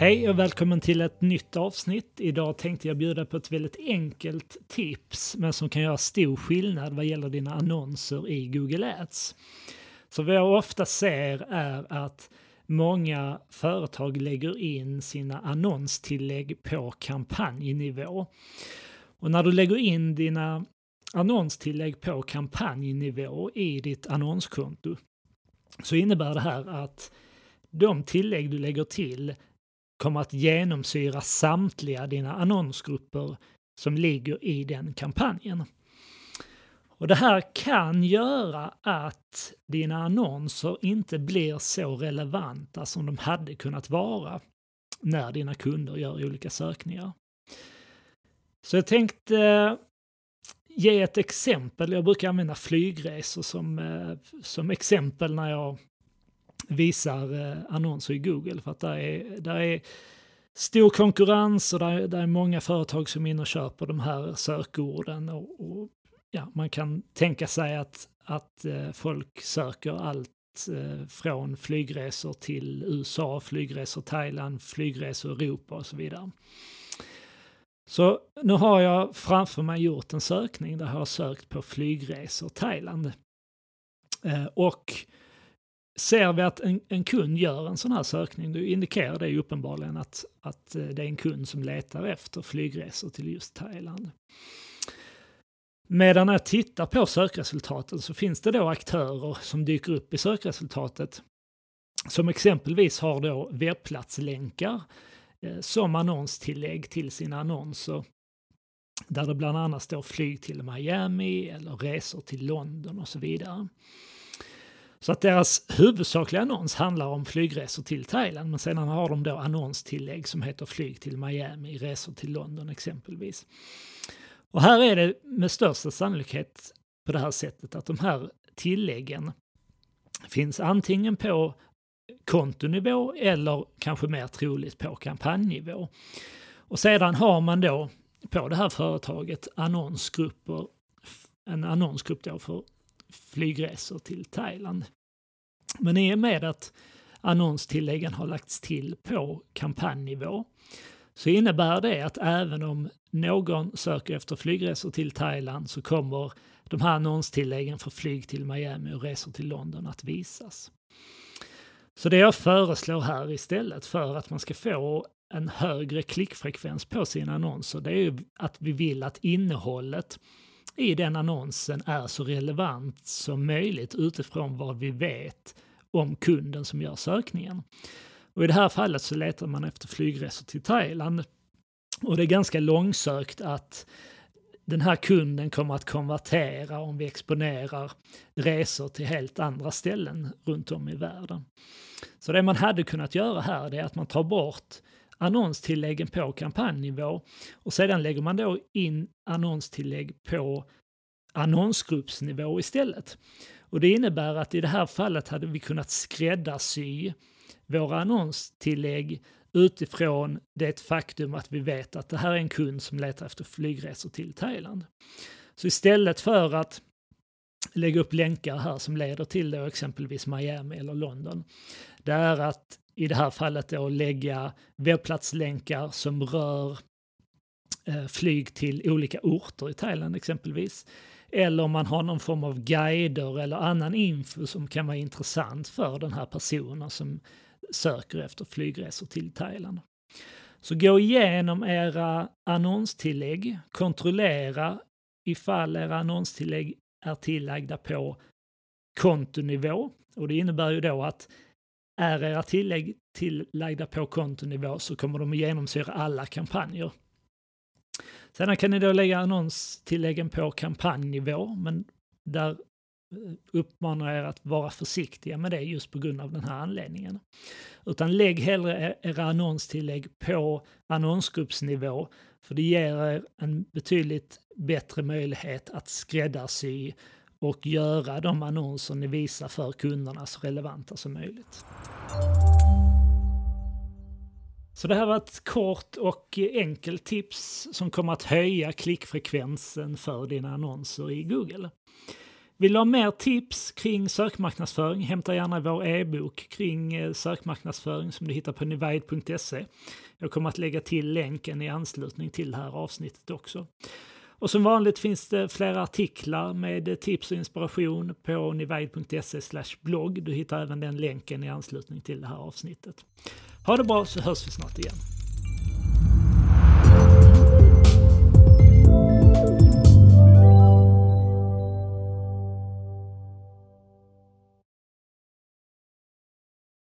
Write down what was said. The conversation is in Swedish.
Hej och välkommen till ett nytt avsnitt. Idag tänkte jag bjuda på ett väldigt enkelt tips men som kan göra stor skillnad vad gäller dina annonser i Google Ads. Så vad jag ofta ser är att många företag lägger in sina annonstillägg på kampanjnivå. Och när du lägger in dina annonstillägg på kampanjnivå i ditt annonskonto så innebär det här att de tillägg du lägger till kommer att genomsyra samtliga dina annonsgrupper som ligger i den kampanjen. Och det här kan göra att dina annonser inte blir så relevanta som de hade kunnat vara när dina kunder gör olika sökningar. Så jag tänkte eh, ge ett exempel. Jag brukar använda flygresor som, eh, som exempel när jag visar eh, annonser i Google. För att där är, där är stor konkurrens och där, där är många företag som är inne och köper de här sökorden. Och, och ja, man kan tänka sig att, att eh, folk söker allt eh, från flygresor till USA, flygresor Thailand, flygresor Europa och så vidare. Så nu har jag framför mig gjort en sökning där jag har sökt på flygresor Thailand. Och ser vi att en, en, kund gör en sån här sökning, då indikerar det uppenbarligen att, att eh, det är en kund som letar efter flygresor till just Thailand. Medan jag tittar på sökresultaten så finns det då aktörer som dyker upp i sökresultatet som exempelvis har då webbplatslänkar Eh, som annonstillägg till sina annonser. Där det bland annat står flyg till Miami eller resor till London och så vidare. Så att deras huvudsakliga annons handlar om flygresor till Thailand men sedan har de då annonstillägg som heter flyg till Miami, resor till London exempelvis. Och här är det med största sannolikhet på det här sättet att de här tilläggen finns antingen på kontonivå eller kanske mer troligt på kampanjnivå. Och sedan har man då på det här företaget annonsgrupper, en annonsgrupp då för flygresor till Thailand. Men i och med att annonstilläggen har lagts till på kampanjnivå så innebär det att även om någon söker efter flygresor till Thailand så kommer de här annonstilläggen för flyg till Miami och resor till London att visas. Så det jag föreslår här istället för att man ska få en högre klickfrekvens på sina annonser, det är ju att vi vill att innehållet i den annonsen är så relevant som möjligt utifrån vad vi vet om kunden som gör sökningen. Och I det här fallet så letar man efter flygresor till Thailand. Och det är ganska långsökt att den här kunden kommer att konvertera om vi exponerar resor till helt andra ställen runt om i världen. Så det man hade kunnat göra här är att man tar bort annonstilläggen på kampanjnivå och sedan lägger man då in annonstillägg på annonsgruppsnivå istället. Och det innebär att i det här fallet hade vi kunnat skräddarsy våra annonstillägg utifrån det faktum att vi vet att det här är en kund som letar efter flygresor till Thailand. Så istället för att lägga upp länkar här som leder till då exempelvis Miami eller London, det är att i det här fallet då lägga webbplatslänkar som rör eh, flyg till olika orter i Thailand exempelvis. Eller om man har någon form av guider eller annan info som kan vara intressant för den här personen som söker efter flygresor till Thailand. Så gå igenom era annonstillägg, kontrollera ifall era annonstillägg är tillagda på kontonivå. Och det innebär ju då att är era tillägg tillagda på kontonivå så kommer de att genomsyra alla kampanjer. Sedan kan ni då lägga annonstilläggen på kampanjnivå, men där eh, uppmanar er att vara försiktiga med det just på grund av den här anledningen. Utan lägg hellre e-, era annonstillägg på annonsgruppsnivå för det ger er en betydligt bättre möjlighet att skräddarsy och göra de annonser ni visar för kunderna så relevanta som möjligt. Så det här var ett kort och enkelt tips som kommer att höja klickfrekvensen för dina annonser i Google. Vill du ha mer tips kring sökmarknadsföring? Hämta gärna vår e-bok kring eh, sökmarknadsföring som du hittar på nivide.se. Jag kommer att lägga till länken i anslutning till det här avsnittet också. Och som vanligt finns det flera artiklar med tips och inspiration på nivide.se blogg. Du hittar även den länken i anslutning till det här avsnittet. Ha det bra så hörs vi snart igen.